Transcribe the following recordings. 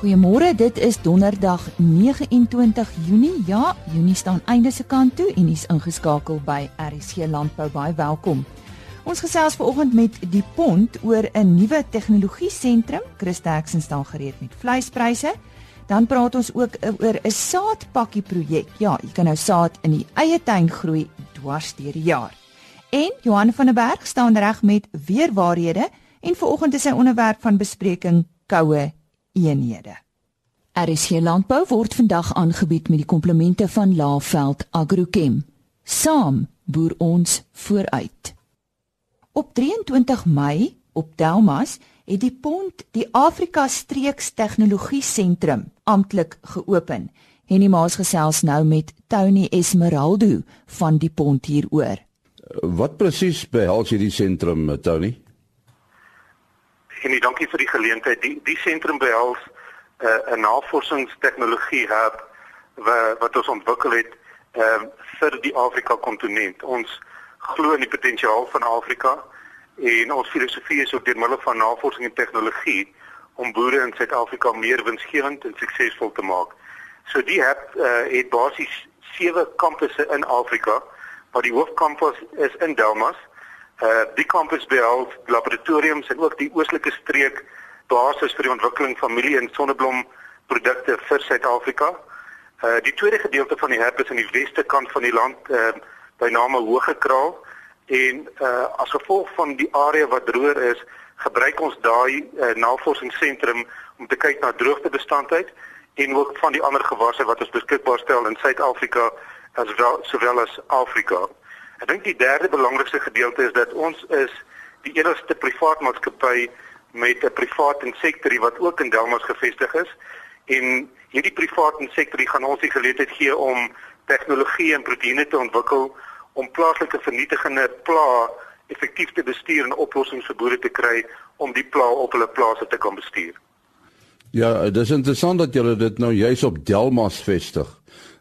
Goeiemôre, dit is Donderdag 29 Junie. Ja, Junie staan einde se kant toe en hy's ingeskakel by RC Landbou. Baie welkom. Ons gesels vanoggend met die Pond oor 'n nuwe tegnologie sentrum. Chris Jackson staan gereed met vleispryse. Dan praat ons ook oor 'n saadpakkie projek. Ja, jy kan nou saad in die eie tuin groei dwars deur die jaar. En Johan van der Berg staan reg met weer waarhede en vanoggend is sy onderwerp van bespreking koue eenhede. RSC Landbou word vandag aangebied met die komplemente van Laveld Agrochem. Saam boer ons vooruit. Op 23 Mei op Delmas het die Pond die Afrika Streeks Tegnologie Sentrum amptelik geopen. Henny Maas gesels nou met Tony Esmeraldo van die Pond hieroor. Wat presies behels hierdie sentrum, Tony? En dankie vir die geleentheid. Die die sentrum behels uh, 'n navorsingstegnologie hub wat wat ons ontwikkel het uh, vir die Afrika kontinent. Ons glo in die potensiaal van Afrika en ons filosofie is ook deur middel van navorsing en tegnologie om boere in Suid-Afrika meer winsgewend en suksesvol te maak. So die hub uh, het basies sewe kampusse in Afrika, waar die hoofkampus is in Delmas Uh die kampus behels laboratoriums en ook die oostelike streek basis vir die ontwikkeling van familie en sonneblom produkte vir Suid-Afrika. Uh die tweede gedeelte van die hub is aan die weste kant van die land uh by name Hoëgekraal en uh as gevolg van die area wat droër is, gebruik ons daai uh, navorsingsentrum om te kyk na droogtebestandheid en ook van die ander gewasse wat ons beskikbaar stel in Suid-Afrika as wel sowel as Afrika. Ek dink die derde belangrikste gedeelte is dat ons is die enigste privaat maatskappy met 'n privaat sektor wat ook in Delmas gevestig is en hierdie privaat sektor gaan ons die geleentheid gee om tegnologie en proteïene te ontwikkel om plaaslike vernietigende pla effektief te bestuur en oplossings vir boere te kry om die pla op hulle plase te kan bestuur. Ja, dit is interessant dat julle dit nou juis op Delmas vestig.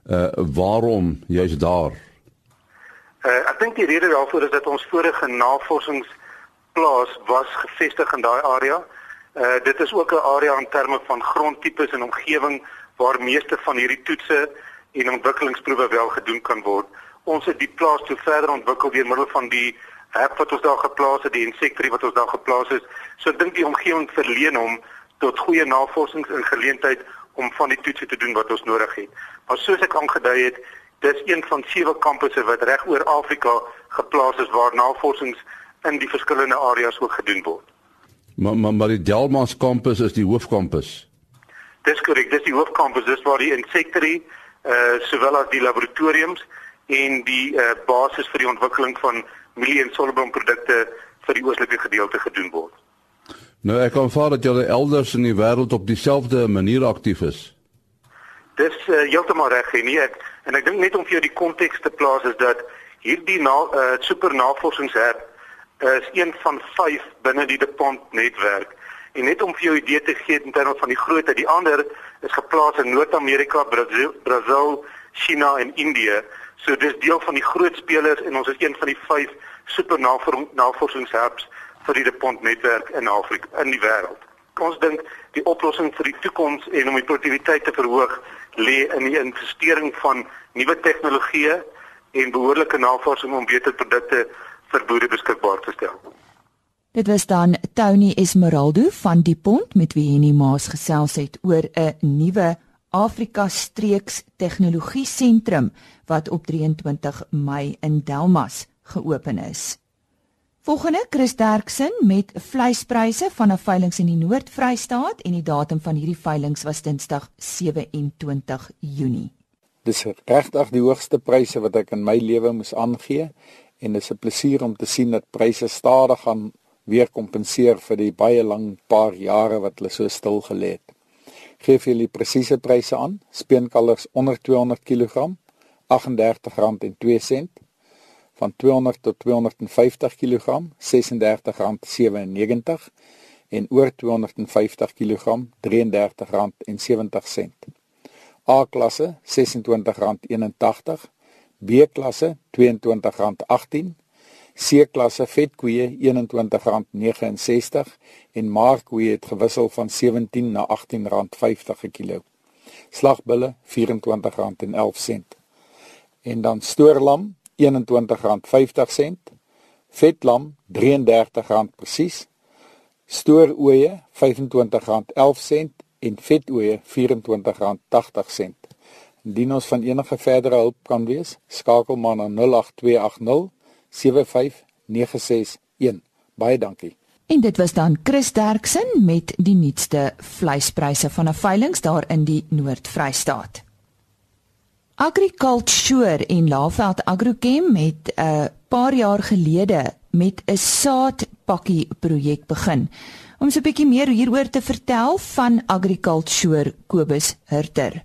Uh waarom juis daar? Uh, ek dink die rede daarvoor is dat ons vorige navorsingsplaas was gevestig in daai area. Uh dit is ook 'n area in terme van grondtipes en omgewing waar meeste van hierdie toetse en ontwikkelingsproewe wel gedoen kan word. Ons het die plaas toe verder ontwikkel deur middel van die hek wat ons daar geplaas het, die insekterie wat ons daar geplaas het. So ek dink die omgewing verleen hom tot goeie navorsings en geleentheid om van die toetse te doen wat ons nodig het. Maar soos ek aangedui het, Dis een van sewe kampusse wat reg oor Afrika geplaas is waar navorsings in die verskillende areas ook gedoen word. Maar maar, maar die Delmas kampus is die hoofkampus. Dis korrek, dis die hoofkampus, dis waar die insekterie uh sowel as die laboratoriums en die uh basis vir die ontwikkeling van mielie en sonneblomprodukte vir die oostelike gedeelte gedoen word. Nou ek kan vaar dat julle elders in die wêreld op dieselfde manier aktief is. Dis uh, heeltemal reg en nie ek en ek dink net om vir jou die konteks te plaas is dat hierdie na, uh, super navorsingshert is een van 5 binne die DuPont netwerk. En net om vir jou 'n idee te gee in terme van die grootte, die ander is geplaas in Noord-Amerika, Brasil, Brasil, China en Indië. So dis deel van die groot spelers en ons is een van die 5 super navorsingsherps vir die DuPont netwerk in Afrika in die wêreld. Ons dink die oplossing vir die toekoms en om die produktiwiteit te verhoog lê in die investering van nuwe tegnologieë en behoorlike navorsing om beter produkte vir boere beskikbaar te stel. Dit was dan Tony Esmeraldo van die Pont met wie hy Maas gesels het oor 'n nuwe Afrika streeks tegnologie sentrum wat op 23 Mei in Delmas geopen is. Volgende Chris Derksen met vleispryse van 'n veiling in die Noord-Vrystaat en die datum van hierdie veiling was Dinsdag 27 Junie. Dis regtig die hoogste pryse wat ek in my lewe moes aangee en dit is 'n plesier om te sien dat pryse stadig gaan weer kompenseer vir die baie lang paar jare wat hulle so stil gelê het. Geef julle presiese pryse aan. Speenkalvers onder 200 kg R38.02 van 200 tot 250 kg R36.97 en oor 250 kg R33.70. A klasse R26.81, B klasse R22.18, C-klasse vetkoeë R21.69 en markkoeë het gewissel van 17 na R18.50 per kilo. Slagbulle R24.11. En dan stoorlam R21.50, vetlam R33 presies, stooroeie R25.11 en vetoeie R24.80. Indien ons van enige verdere hulp kan wees, skakel maar na 08280 75961. Baie dankie. En dit was dan Chris Derksen met die nuutste vleispryse van 'n veiling daar in die Noord-Vrystaat. Agriculture en Laveld Agrochem het 'n uh, paar jaar gelede met 'n saadpakkie projek begin. Om so 'n bietjie meer hieroor te vertel van Agriculture Kobus Hurter.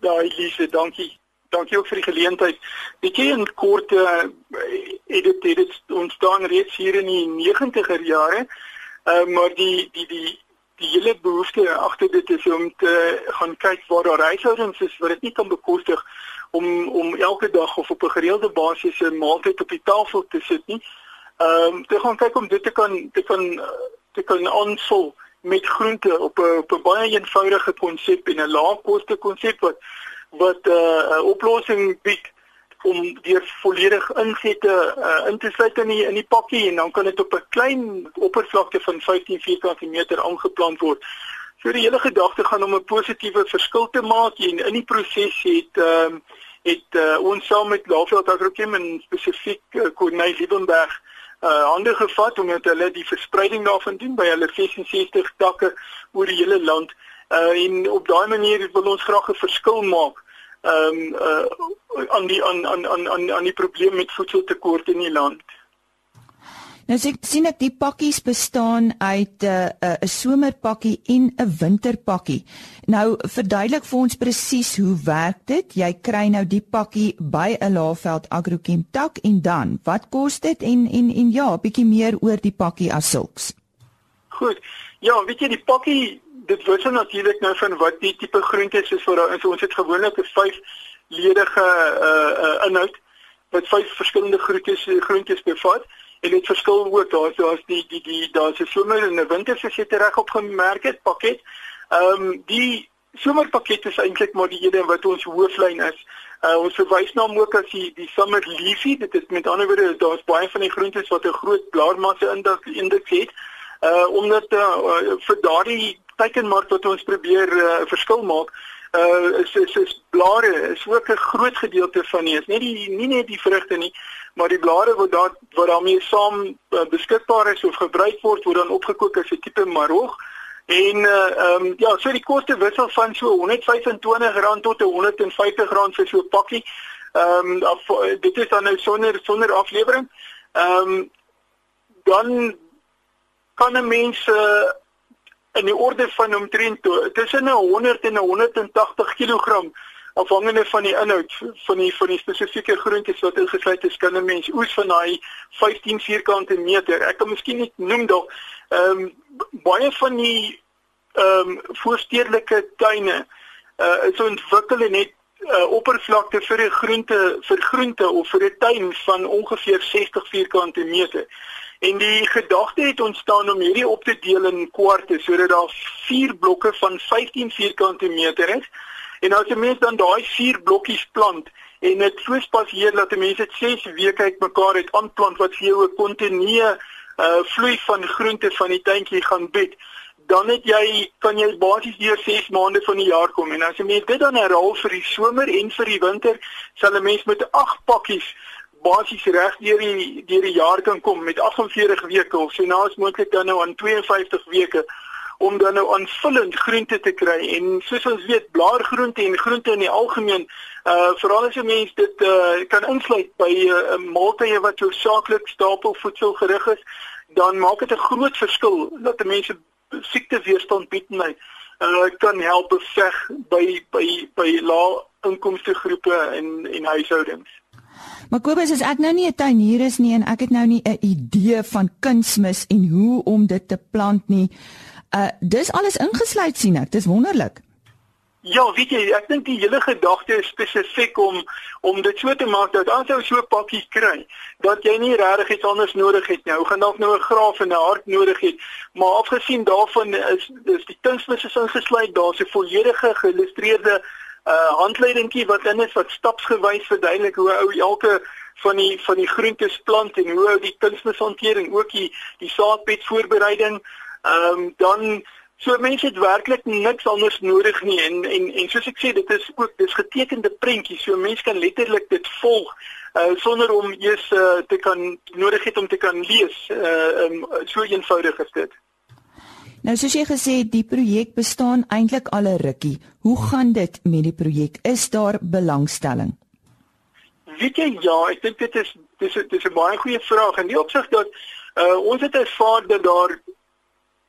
Ja, Elise, dankie. Dankie ook vir die geleentheid. Weet jy in kort uh, het dit dit ontstaan reeds hier in die 90er jare. Uh, maar die die die die hele behoefte agter dit is om te gaan kyk waar daar huishoudings is wat dit nie kan bekostig om om elke dag of op 'n gereelde basis 'n maaltyd op die tafel te sit nie. Ehm um, te gaan kyk om dit te kan te kan te kan aanvul met groente op 'n op 'n baie eenvoudige konsep en 'n laagkoste konsep wat wat eh, 'n uh, oplossing bied om deur volledig insette uh, in te sluit in die in die pakkie en dan kan dit op 'n klein oppervlakte van 15 vierkante meter aangeplant word. So die hele gedagte gaan om 'n positiewe verskil te maak en in die proses het ehm um, het uh, ons saam met Laveld Agrochem en spesifiek uh, Corneil Liebenberg uh hande gevat om met hulle die verspreiding daarvan doen by hulle 66 takke oor die hele land. Uh en op daai manier wil ons graag 'n verskil maak ehm um, uh aan die aan aan aan aan die probleem met voedseltekort in die land. Nou sê sien ek die pakkies bestaan uit 'n uh, 'n somerpakkie en 'n winterpakkie. Nou verduidelik vir ons presies hoe werk dit? Jy kry nou die pakkie by 'n Laaveld Agrochem tak en dan, wat kos dit en en en ja, 'n bietjie meer oor die pakkie as sulks. Goed. Ja, weet jy die pakkie dit wissel natuurlik nou van wat die tipe groentes is vir ons ons het gewoonlik 'n vyf ledige uh uh inhoud wat vyf verskillende groentes groentes bevat en dit verskil ook daar daar's die die die daar's 'n somer en 'n winter se sit reg opgemerk het pakket. Ehm um, die somerpakket is eintlik maar die een wat ons hooflyn is. Uh ons verwys na hom ook as die die summer leafy. Dit is met ander woorde daar's baie van die groentes wat 'n groot blaarmassa indeks het. Uh omdat uh, vir daardie teikenmark wat ons probeer uh, verskil maak uh is is, is blare is ook 'n groot gedeelte van nie is nie die nie net die vrugte nie maar die blare wat daar wat daarmee saam uh, beskikbaar is of gebruik word word dan opgekook as 'n tipe marog. En uh um, ja so die koste wissel van so R125 tot R150 vir so 'n pakkie. Ehm um, dit is dan nou sonder sonder aflewering. Ehm um, dan kan 'n mens uh, in die orde van omtrent tussen 100 en 180 kg afhangende van die inhoud van die van die spesifieke groentes wat ingesluit is kan 'n mens oes van daai 15 vierkante meter. Ek kan miskien net noem dalk ehm um, baie van die ehm um, voorstedelike tuine uh, is ontwikkel en het uh, oppervlakte vir 'n groente vir groente of vir 'n tuin van ongeveer 60 vierkante meter. En die gedagte het ontstaan om hierdie op te deel in kwarte sodat daar vier blokke van 15 vierkante meter is. En as 'n mens dan daai vier blokkies plant en dit so spasieer dat 'n mens dit 6 weke uitmekaar het aanplant wat vir jou 'n kontinue uh vloei van groente van die tuintjie gaan bied, dan het jy kan jy basies deur 6 maande van die jaar kom. En as jy mens dit dan herhaal vir die somer en vir die winter, sal 'n mens met 8 pakkies basies reg deur die deur die jaar kan kom met 48 weke of so naas moontlik dan nou aan 52 weke om dan nou aanvullend groente te kry. En soos ons weet blaargroente en groente in die algemeen uh veral as jy mens dit uh kan insluit by 'n uh, maaltye wat jou saaklik stapelvoedsel gerig is dan maak dit 'n groot verskil dat mense siekteweerstand bied en uh kan help beveg by by by lae inkomste groepe en en huishoudings Maar Kobus, as ek nou nie 'n tuinier is nie en ek het nou nie 'n idee van kunsmis en hoe om dit te plant nie. Uh dis alles ingesluit sien ek. Dis wonderlik. Ja, weet jy, ek dink die hele gedagte is spesifiek om om dit so te maak dat as jy so 'n pakkie kry, dat jy nie regtig iets anders nodig het nie. Jy gaan dalk nou 'n graaf en 'n hart nodig hê, maar afgesien daarvan is is die kunsmis is ingesluit, daar's 'n volledige geïllustreerde uh handleidingkie wat in is wat stapsgewys verduidelik hoe ou elke van die van die groentes plant en hoe ou die kunsmishantering ook die die saadbed voorbereiding. Ehm um, dan So mense het werklik niks anders nodig nie en en en soos ek sê dit is ook dis getekende prentjies so mense kan letterlik dit volg uh sonder om eers uh, te kan nodig het om te kan lees. Uh um, so eenvoudig is dit. Nou soos jy gesê het die projek bestaan eintlik al 'n rukkie. Hoe gaan dit met die projek? Is daar belangstelling? Weet jy ja, ek dink dit is dis dis 'n baie goeie vraag en die opsig dat uh ons het ervaar dat daar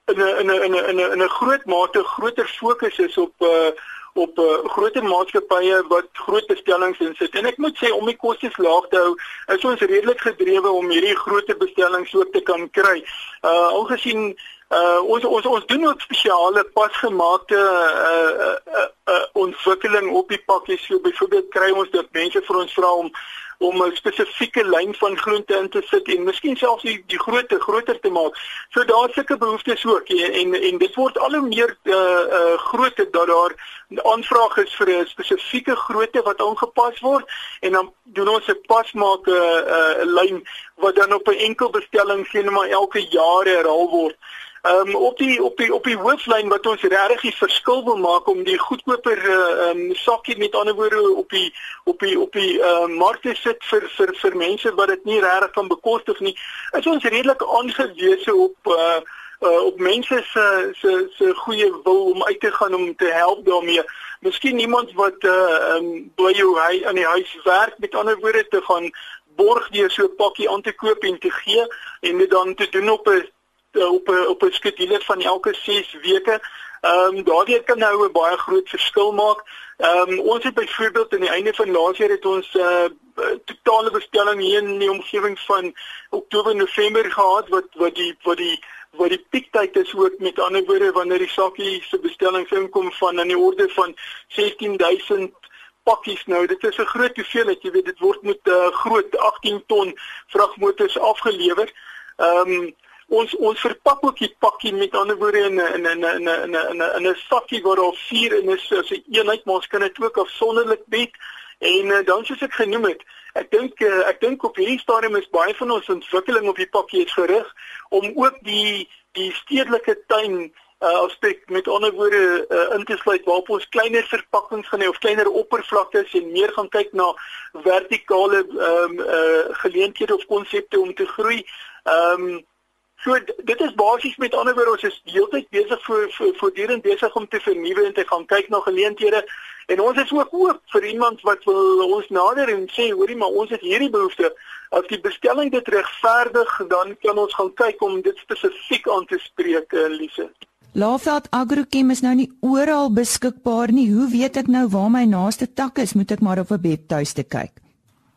in 'n in 'n in 'n 'n 'n groot mate groter fokus is op uh op uh, groter maatskappye wat groot bestellings insit. En ek moet sê om die kostes laag te hou, is ons redelik gedrewe om hierdie groot bestellings ook te kan kry. Uh algesien uh ons ons ons doen ook spesiale pasgemaakte uh, uh, uh, uh ontwikkeling op die pakkies. So byvoorbeeld kry ons dat mense vir ons vra om om 'n spesifieke lyn van groente in te sit en miskien selfs die, die grootte groter te maak. So daar's sulke behoeftes ook en en dit word al hoe meer uh uh groter dat daar aanvraag is vir 'n spesifieke grootte wat aangepas word en dan doen ons 'n pasmaak 'n uh, uh, lyn wat dan op 'n enkel bestelling sien maar elke jaar herhaal word. Ehm um, op die op die op die hooflyn wat ons regtig die verskil wil maak om die goedkoper eh, ehm uh, um, sakkie met ander woorde op die op die op die ehm uh, mark te sit vir vir vir mense wat dit nie regtig kan bekostig nie. Is ons redelik aangewese op uh, uh op mense se se se goeie wil om uit te gaan om te help daarmee. Miskien iemand wat uh ehm um, by jou hy aan die huis werk met ander woorde te gaan borg deur so 'n pakkie aan te koop en te gee en dit dan te doen op 'n uh, op 'n op 'n skedule van elke 6 weke. Ehm um, daardie kan nou 'n baie groot verskil maak. Ehm um, ons het byvoorbeeld aan die einde van laas jaar het ons 'n uh, eh, totale bestelling hier in die omgewing van Oktober November gehad wat wat die wat die wat die piektyd is ook met ander woorde wanneer die sakkie se bestellings inkom van in die orde van 16000 pakkies nou dit is 'n groot hoeveelheid jy weet dit word met 'n uh, groot 18 ton vragmotors afgelewer. Ehm um, ons ons verpak ook die pakkie met ander woorde in 'n in 'n in 'n in 'n in 'n sakkie waar daar vier in is as 'n eenheid maar ons kan dit ook afsonderlik bied en uh, dan soos ek genoem het ek dink uh, ek dink op hierdie stadium is baie van ons ontwikkeling op die pakkie is gerig om ook die die stedelike tuin uh aspek met ander woorde uh, in te sluit waarop ons kleiner verpakkings gaan hê of kleiner oppervlaktes en meer gaan kyk na vertikale ehm um, uh geleenthede of konsepte om te groei. Ehm um, So dit is basies met ander woorde ons is heeltyd besig vir voortdurend besig om te vernuwe en te gaan kyk na geleenthede en ons is ook oop vir iemand wat wil ons nader en sê hoorie maar ons het hierdie behoefte as die bestelling dit regverdig dan kan ons gaan kyk om dit spesifiek aan te spreek Elise. Laveld Agrochem is nou nie oral beskikbaar nie. Hoe weet ek nou waar my naaste tak is? Moet ek maar op 'n webtuiste kyk?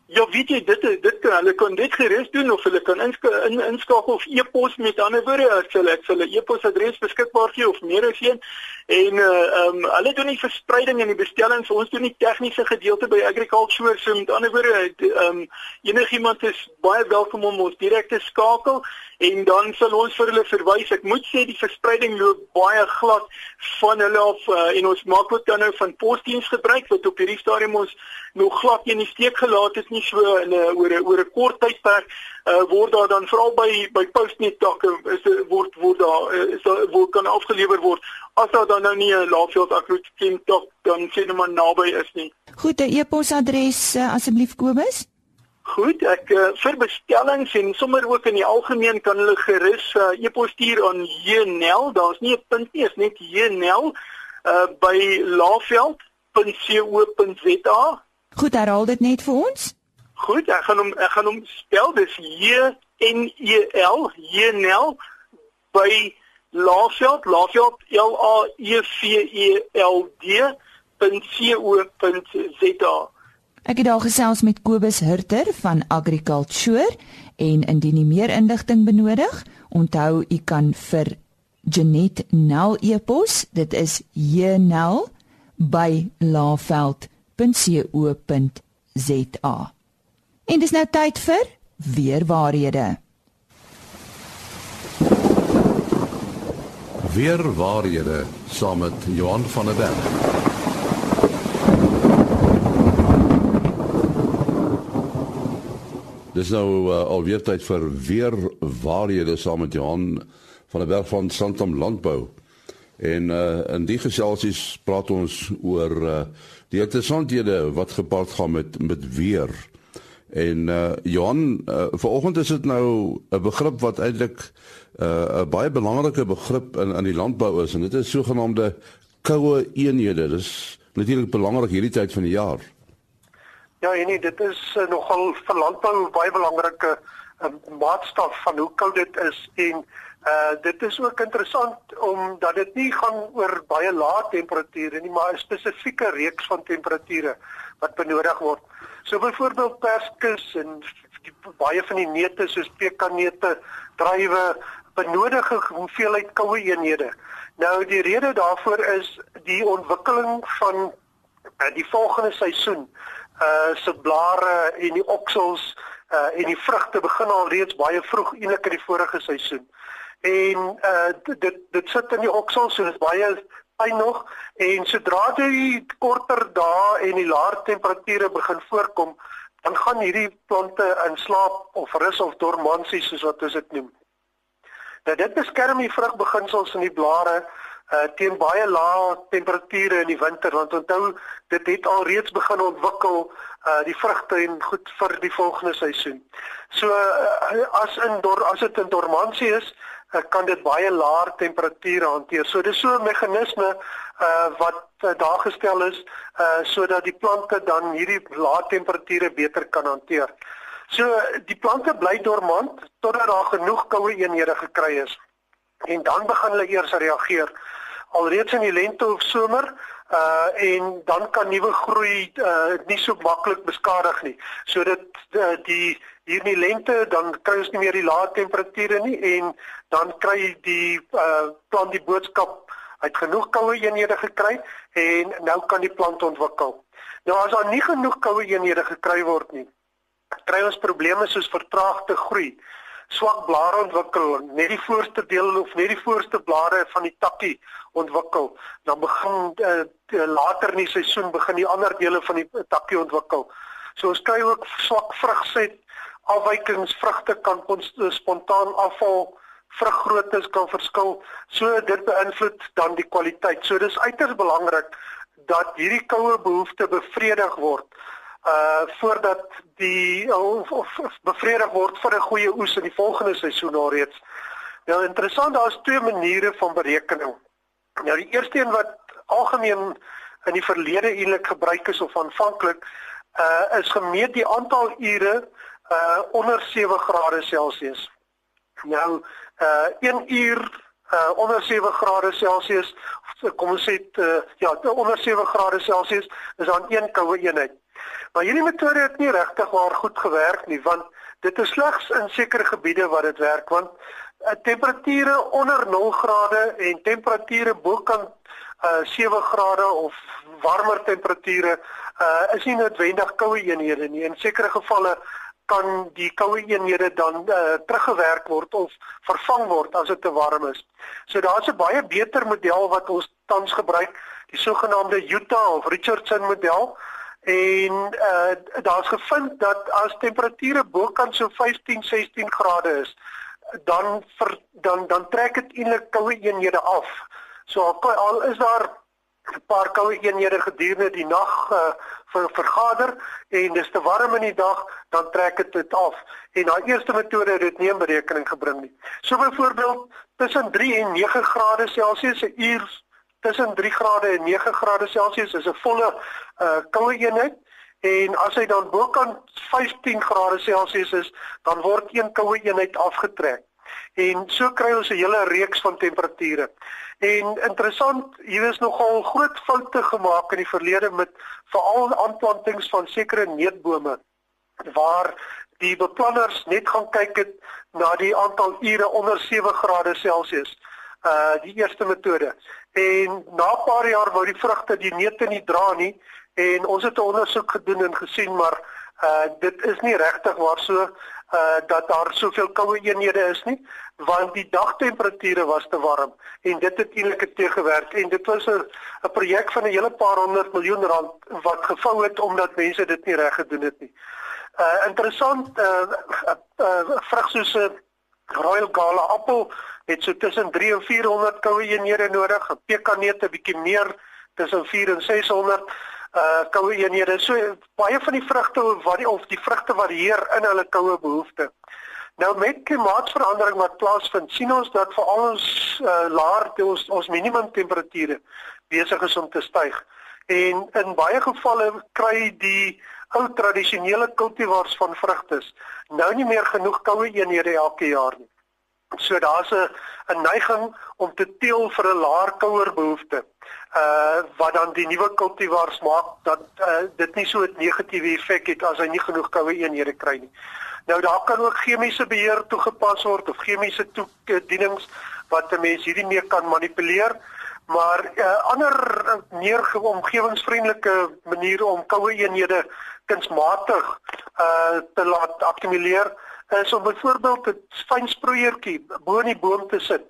Ja, weet jy dit dit kan hulle kan dit gerus doen of hulle kan inskakel in, inskakel of e-pos. Met ander woorde as hulle ek hulle e-posadres beskikbaar gee of meer as een. En uh um, hulle doen die verspreiding en die bestellings. Ons doen die tegniese gedeelte by agriculture. So met ander woorde um, enigiemand is baie welkom om ons direk te skakel en dan sal ons vir hulle verwys. Ek moet sê die verspreiding loop baie glad van hulle af uh, en ons maak ook dan nou van posdiens gebruik wat op hierdie stadium ons nog glad in die steek gelaat het nie so in 'n oor 'n oor 'n kort tydperk uh, word daar dan veral by by postnet takke is word word daar is daar word kan afgelewer word as daar dan nou nie 'n laafveld akrootkiem tak dan sien maar naby is nie. Goed, 'n e-posadres uh, asseblief Kobus. Goed, ek uh, vir bestellings en sommer ook in die algemeen kan hulle gerus uh, e-pos stuur aan Jenel. Daar's nie 'n punt nie, is net Jenel uh by laveld.co.za. Goed, herhaal dit net vir ons. Goed, ek gaan hom ek gaan hom spel. Dis J N E L Jenel by laveld, laveld L A E V E L D.co.za. Ek het daar gesels met Kobus Hurter van Agriculture en indien jy meer inligting benodig, onthou u kan vir Janet Nel e-pos. Dit is jnel by laveld.co.za. En dis nou tyd vir weer waarhede. Weer waarhede saam met Johan van der Berg. Dis nou uh, alweer tyd vir weer waarhede saam met Johan van der Berg van Santam Landbou. En uh, in die geselsies praat ons oor uh, die interessanthede wat gepaard gaan met met weer. En uh Johan, uh, vanoggend is dit nou 'n begrip wat eintlik uh 'n baie belangrike begrip in in die landbou is en dit is sogenaamde koue eenhede. Dis natuurlik belangrik hierdie tyd van die jaar. Ja, en nee, dit is uh, nogal vir landbou baie belangrike uh, maatstaf van hoe koud dit is en uh dit is ook interessant omdat dit nie gaan oor baie lae temperature nie, maar 'n spesifieke reeks van temperature wat benodig word. So byvoorbeeld perskes en die, baie van die neute soos pekanneute, druiwe benodig 'n hoeveelheid koue eenhede. Nou die rede daarvoor is die ontwikkeling van uh, die volgende seisoen. Uh se blare en die oksels uh en die vrugte begin al reeds baie vroeg eintlik in die vorige seisoen. En uh dit dit sit in die oksels so dis baie pyn nog en sodra die korter dae en die laer temperature begin voorkom, dan gaan hierdie plante in slaap of rus of dormansie soos wat ons dit noem. Nou dit beskerm die vrugbeginsels in die blare uh, teen baie lae temperature in die winter want onthou dit het al reeds begin ontwikkel uh, die vrugte en goed vir die volgende seisoen. So uh, as in dor as dit in dormansie is, uh, kan dit baie laer temperature hanteer. So dis so 'n meganisme uh, wat uh, daar gestel is uh, sodat die plante dan hierdie lae temperature beter kan hanteer. So die plante bly dormant totdat daar genoeg koue eenhede gekry is. En dan begin hulle eers reageer. Alreeds in die lente of somer uh en dan kan nuwe groei uh nie so maklik beskadig nie. So dit uh, die hier in die lente dan kry ons nie meer die lae temperature nie en dan kry die uh plant die boodskap uit genoeg koue eenhede gekry en nou kan die plant ontwikkel. Nou as daar nie genoeg koue eenhede gekry word nie, kry ons probleme soos vertraagde groei swak blare ontwikkel, net die voorste deel of net die voorste blare van die takkie ontwikkel. Dan begin uh, later in die seisoen begin die ander dele van die takkie ontwikkel. So ons kry ook swak vrugset, afwykings, vrugte kan spontaan afval, vruggroottes kan verskil. So dit beïnvloed dan die kwaliteit. So dis uiters belangrik dat hierdie koue behoefte bevredig word uh voordat die of, of, of bevredig word vir 'n goeie oes in die volgende seisoen alreeds. Nou interessant, daar is twee maniere van berekening. Nou die eerste een wat algemeen in die verlede eintlik gebruik is of aanvanklik uh is gemeet die aantal ure uh onder 7 grade Celsius. Nou uh 1 uur uh onder 7 grade Celsius kom ons sê uh, ja onder 7 grade Celsius is dan een koue eenheid. Maar hierdie metode het nie regtig waar goed gewerk nie want dit is slegs in sekere gebiede waar dit werk want uh, temperature onder 0 grade en temperature bokant uh 7 grade of warmer temperature uh is nie noodwendig koue eenhede nie. In sekere gevalle kan die koue eenhede dan uh, teruggewerk word of vervang word as dit te warm is. So daar's 'n baie beter model wat ons tans gebruik, die sogenaamde Utah of Richardson model. En uh, daar's gevind dat as temperature bokant so 15-16 grade is, dan ver, dan dan trek dit eintlik koue eenhede af. So al is daar 'n paar koue eenhede gedurende die nag uh, vir vergader en dis te warm in die dag dan trek dit dit af en daai eerste metode het dit nie in berekening gebring nie. So byvoorbeeld tussen 3 en 9 grade Celsius 'n uur tussen 3 grade en 9 grade Celsius is 'n volle uh, koue eenheid en as hy dan bokant 15 grade Celsius is dan word een koue eenheid afgetrek. En so kry ons 'n hele reeks van temperature. En interessant, hier is nogal groot foute gemaak in die verlede met veral aanplantings van sekere neutbome waar die beplanners net gaan kyk het na die aantal ure onder 7 grade Celsius. uh die eerste metode. En na 'n paar jaar wou die vrugte die neute nie dra nie en ons het 'n ondersoek gedoen en gesien maar uh dit is nie regtig waar so uh dat daar soveel koue eenhede is nie want die dagtemperature was te warm en dit het eintlik teëgewerk en dit was 'n 'n projek van 'n hele paar honderd miljoen rand wat gevou het omdat mense dit nie reg gedoen het nie. Uh interessant uh, uh, uh vrug soos 'n Royal Gala appel het so tussen 3 en 400 koue eenhede nodig, 'n pekaneet 'n bietjie meer tussen 4 en 600 uh koue eenhede. So baie van die vrugte wat die of die vrugte varieer in hulle koue behoeftes. Nou met klimaatsverandering wat plaasvind, sien ons dat vir al ons uh, laer ons ons minimum temperature besig is om te styg. En in baie gevalle kry die ou tradisionele kultivars van vrugtes nou nie meer genoeg koue eenhede elke jaar nie. So daar's 'n 'n neiging om te teel vir 'n laer kouer behoefte. Uh wat dan die nuwe kultivars maak dat uh, dit nie so 'n negatiewe effek het as hy nie genoeg koue eenhede kry nie. Nou daar kan ook chemiese beheer toegepas word of chemiese toedienings wat 'n mens hierdie mee kan manipuleer. Maar uh, ander meer omgewingsvriendelike manier om koue eenhede kunsmatig uh te laat akkumuleer is om byvoorbeeld 'n fyn sproeiertjie bo in die boom te sit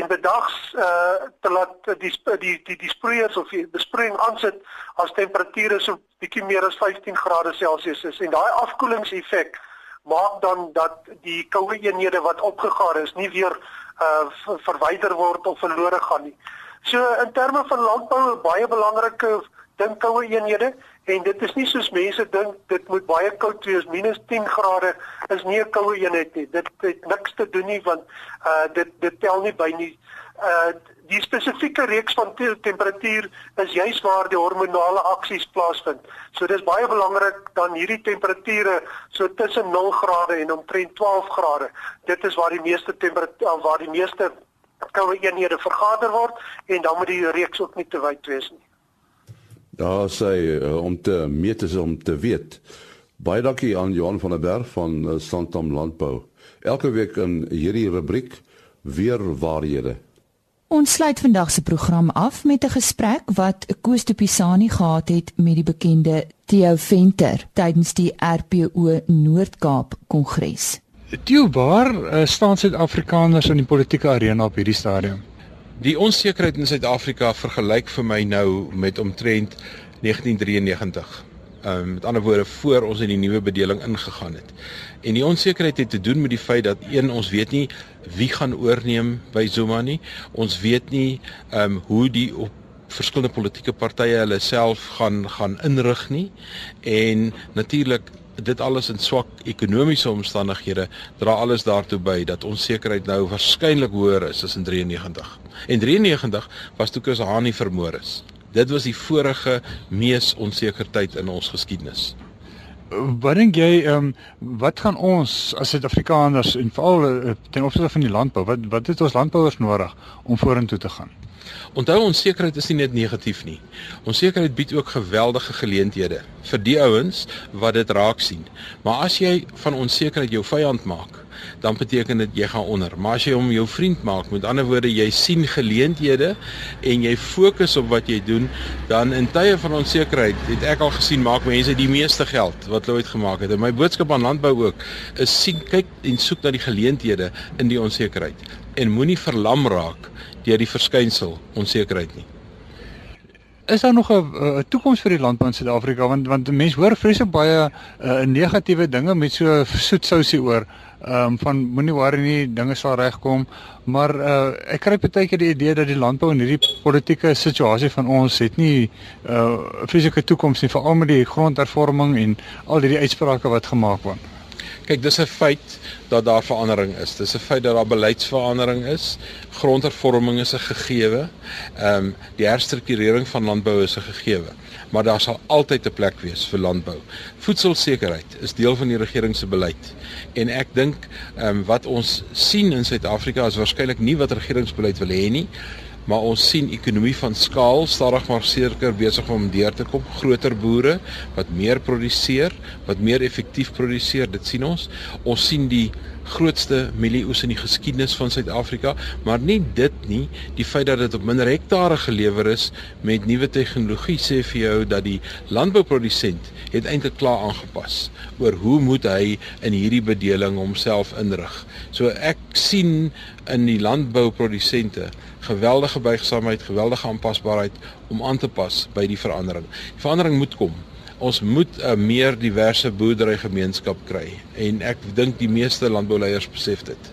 en bedags uh te laat die die die die sproeiers of die besproeiing aansit as temperature so bietjie meer as 15 grade Celsius is en daai afkoelingseffek maak dan dat die koue eenhede wat opgegaar is nie weer uh verwyder word of verlore gaan nie. So in terme van landbou baie belangrike ding koue eenhede en dit is nie soos mense dink dit moet baie koud wees minus 10 grade is nie 'n koue eenheid nie dit het niks te doen nie want uh dit dit tel nie by nie uh die spesifieke reeks van te temperatuur is juis waar die hormonale aksies plaasvind. So dis baie belangrik dan hierdie temperature so tussen 0 grade en omtrent 12 grade. Dit is waar die meeste temperatuur waar die meeste koue eenhede vergader word en dan moet die reeks ook nie te wyd wees nie. Daar sê uh, om te meet is om te weet. Baie dankie aan Johan van der Berg van uh, Santam Landbou. Elke week in hierdie rubriek weer waarhede. Ons sluit vandag se program af met 'n gesprek wat Koos de Pisani gehad het met die bekende Theo Venter tydens die RPO Noord-Kaap Kongres. Theo, waar uh, staan Suid-Afrikaners in die politieke arena op hierdie stadium? Die onsekerheid in Suid-Afrika vergelyk vir my nou met omtrent 1993. Ehm um, met ander woorde voor ons in die nuwe bedeling ingegaan het. En die onsekerheid het te doen met die feit dat een ons weet nie wie gaan oorneem by Zuma nie. Ons weet nie ehm um, hoe die op verskillende politieke partye hulle self gaan gaan inrig nie. En natuurlik dit alles in swak ekonomiese omstandighede dra alles daartoe by dat onsekerheid nou waarskynlik hoër is as in 93. En 93 was toe Kusani vermoor is. Dit was die vorige mees onseker tyd in ons geskiedenis. Wat dink jy um, wat gaan ons as Suid-Afrikaners en veral uh, ten opsigte van die landbou wat wat het ons landbouers nodig om vorentoe te gaan? Onthou onsekerheid is nie net negatief nie. Onsekerheid bied ook geweldige geleenthede vir die ouens wat dit raak sien. Maar as jy van onsekerheid jou vyand maak, dan beteken dit jy gaan onder. Maar as jy hom jou vriend maak, met ander woorde jy sien geleenthede en jy fokus op wat jy doen, dan in tye van onsekerheid het ek al gesien maak mense die meeste geld wat hulle ooit gemaak het. En my boodskap aan landbou ook is sien kyk en soek na die geleenthede in die onsekerheid en moenie verlam raak deur die verskynsel onsekerheid nie. Is daar nog 'n toekoms vir die landbou in Suid-Afrika want want mense hoor vreeslik baie uh, negatiewe dinge met so soet sousie oor ehm um, van moenie worry nie dinge sal regkom maar uh, ek kry baie keer die idee dat die landbou in hierdie politieke situasie van ons het nie 'n uh, fisieke toekoms nie veral met die grondhervorming en al hierdie uitsprake wat gemaak word. Kyk, dis 'n feit dat daar verandering is. Dis 'n feit dat daar beleidsverandering is. Grondhervorming is 'n gegewe. Ehm um, die herstrukturering van landbou is 'n gegewe. Maar daar sal altyd 'n plek wees vir landbou. Voedselsekerheid is deel van die regering se beleid. En ek dink ehm um, wat ons sien in Suid-Afrika is waarskynlik nie wat regeringsbeleid wil hê nie, maar ons sien ekonomie van skaal stadig maar seker besig om deur te kom. Groter boere wat meer produseer, wat meer effektief produseer, dit sien ons. Ons sien die grootste mielieoes in die geskiedenis van Suid-Afrika, maar nie dit nie, die feit dat dit op minder hektare gelewer is met nuwe tegnologie sê vir jou dat die landbouprodusent het eintlik klaar aangepas oor hoe moet hy in hierdie bedeling homself inrig. So ek sien in die landbouprodusente geweldige buigsaamheid, geweldige aanpasbaarheid om aan te pas by die verandering. Die verandering moet kom. Ons moet 'n meer diverse boerderygemeenskap kry en ek dink die meeste landbouleiers besef dit.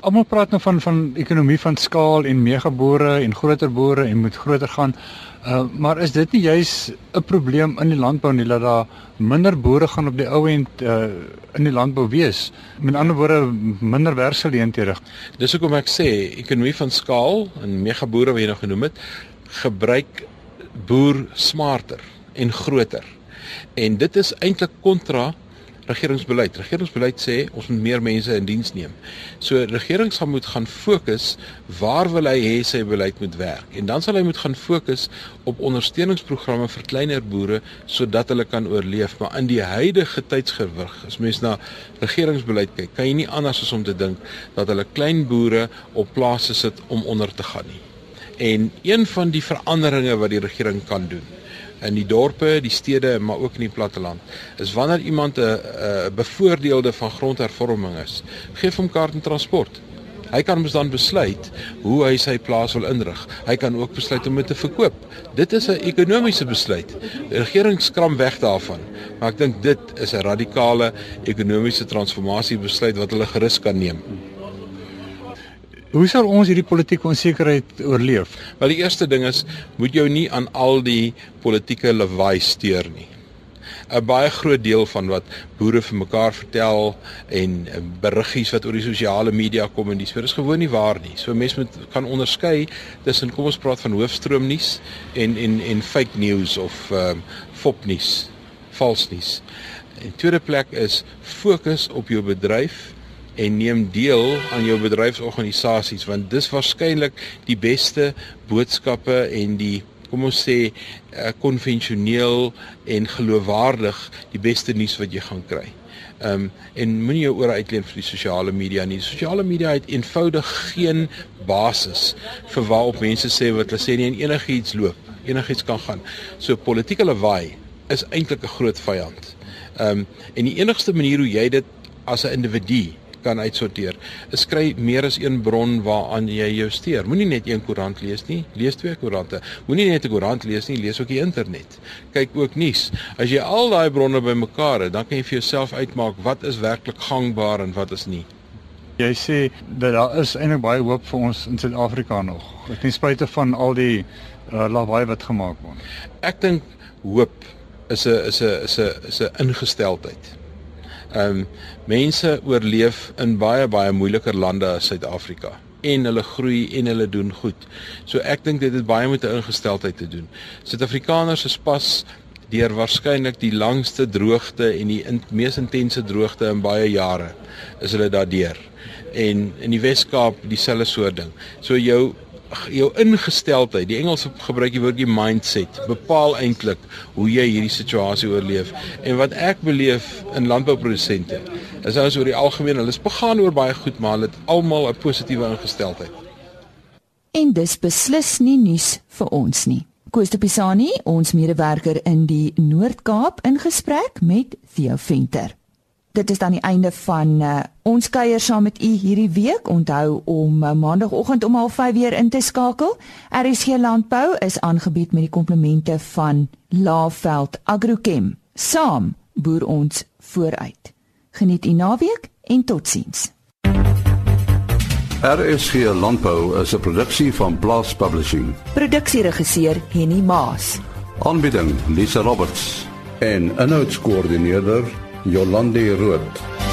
Almal praat nou van van ekonomie van skaal en megaboere en groter boere en moet groter gaan. Uh, maar is dit nie juis 'n probleem in die landbou nie dat daar minder boere gaan op die ou end uh, in die landbou wees? Met ander woorde minder werksgeleenthede. Dis hoekom ek sê ekonomie van skaal en megaboere wat jy nou genoem het, gebruik boer smarter en groter. En dit is eintlik kontra regeringsbeleid. Regeringsbeleid sê ons moet meer mense in diens neem. So regering sal moet gaan fokus waar wil hy hê sy beleid moet werk. En dan sal hy moet gaan fokus op ondersteuningsprogramme vir kleiner boere sodat hulle kan oorleef. Maar in die huidige tydsgewig, as mens na regeringsbeleid kyk, kan jy nie anders as om te dink dat hulle klein boere op plase sit om onder te gaan nie. En een van die veranderinge wat die regering kan doen in die dorpe, die stede, maar ook in die platteland. Is wanneer iemand 'n bevoordeelde van grondhervorming is, gee hom kaart en transport. Hy kan mos dan besluit hoe hy sy plaas wil inrig. Hy kan ook besluit om dit te verkoop. Dit is 'n ekonomiese besluit. Die regering skram weg daarvan, maar ek dink dit is 'n radikale ekonomiese transformasie besluit wat hulle gerus kan neem. Hoe sal ons hierdie politieke onsekerheid oorleef? Wel die eerste ding is moet jou nie aan al die politieke lawaai steur nie. 'n Baie groot deel van wat boere vir mekaar vertel en beriggies wat oor die sosiale media kom en dis vir is gewoon nie waar nie. So mense moet kan onderskei tussen kom ons praat van hoofstroomnuus en en en fake news of ehm um, fopnuus, valsnuus. En tweede plek is fokus op jou bedryf en neem deel aan jou bedryfsorganisasies want dis waarskynlik die beste boodskappe en die kom ons sê eh, konvensioneel en geloofwaardig die beste nuus wat jy gaan kry. Ehm um, en moenie jou ore uitleen vir die sosiale media nie. Sosiale media het eenvoudig geen basis vir waarop mense sê wat hulle sê nie en enigiets loop. Enigiets kan gaan. So politieke lawaai is eintlik 'n groot vyand. Ehm um, en die enigste manier hoe jy dit as 'n individu kan uitsorteer. Is kry meer as een bron waaraan jy jou steur. Moenie net een koerant lees nie, lees twee koerante. Moenie net 'n koerant lees nie, lees ook die internet. Kyk ook nuus. As jy al daai bronne bymekaar het, dan kan jy vir jouself uitmaak wat is werklik gangbaar en wat is nie. Jy sê dat daar is eintlik baie hoop vir ons in Suid-Afrika nog. Ten spyte van al die uh, lawaai wat gemaak word. Ek dink hoop is 'n is 'n is 'n is 'n ingesteldheid. Ehm um, mense oorleef in baie baie moeiliker lande as Suid-Afrika en hulle groei en hulle doen goed. So ek dink dit het baie met 'n ingesteldheid te doen. Suid-Afrikaners is pas deur waarskynlik die langste droogte en die in, mees intense droogte in baie jare is hulle daardeur. En in die Wes-Kaap dieselfde soort ding. So jou jou ingesteldheid, die Engels gebruik die woordjie mindset, bepaal eintlik hoe jy hierdie situasie oorleef. En wat ek beleef in landbouprodusente, is ons oor die algemeen, hulle is begaan oor baie goed, maar hulle het almal 'n positiewe ingesteldheid. En dis beslis nie nuus vir ons nie. Koos de Pisani, ons medewerker in die Noord-Kaap in gesprek met Theo Venter dit is dan die einde van uh, ons kuier saam met u hierdie week. Onthou om uh, maandagooggend om 05:30 weer in te skakel. RSG Landbou is aangebied met die komplemente van Laveld Agrochem. Saam boer ons vooruit. Geniet u naweek en totsiens. RSG Landbou is 'n produksie van Blast Publishing. Produksieregisseur Henny Maas. Aanbieding Lisa Roberts en 'n notas koördineerder Jolande Rooi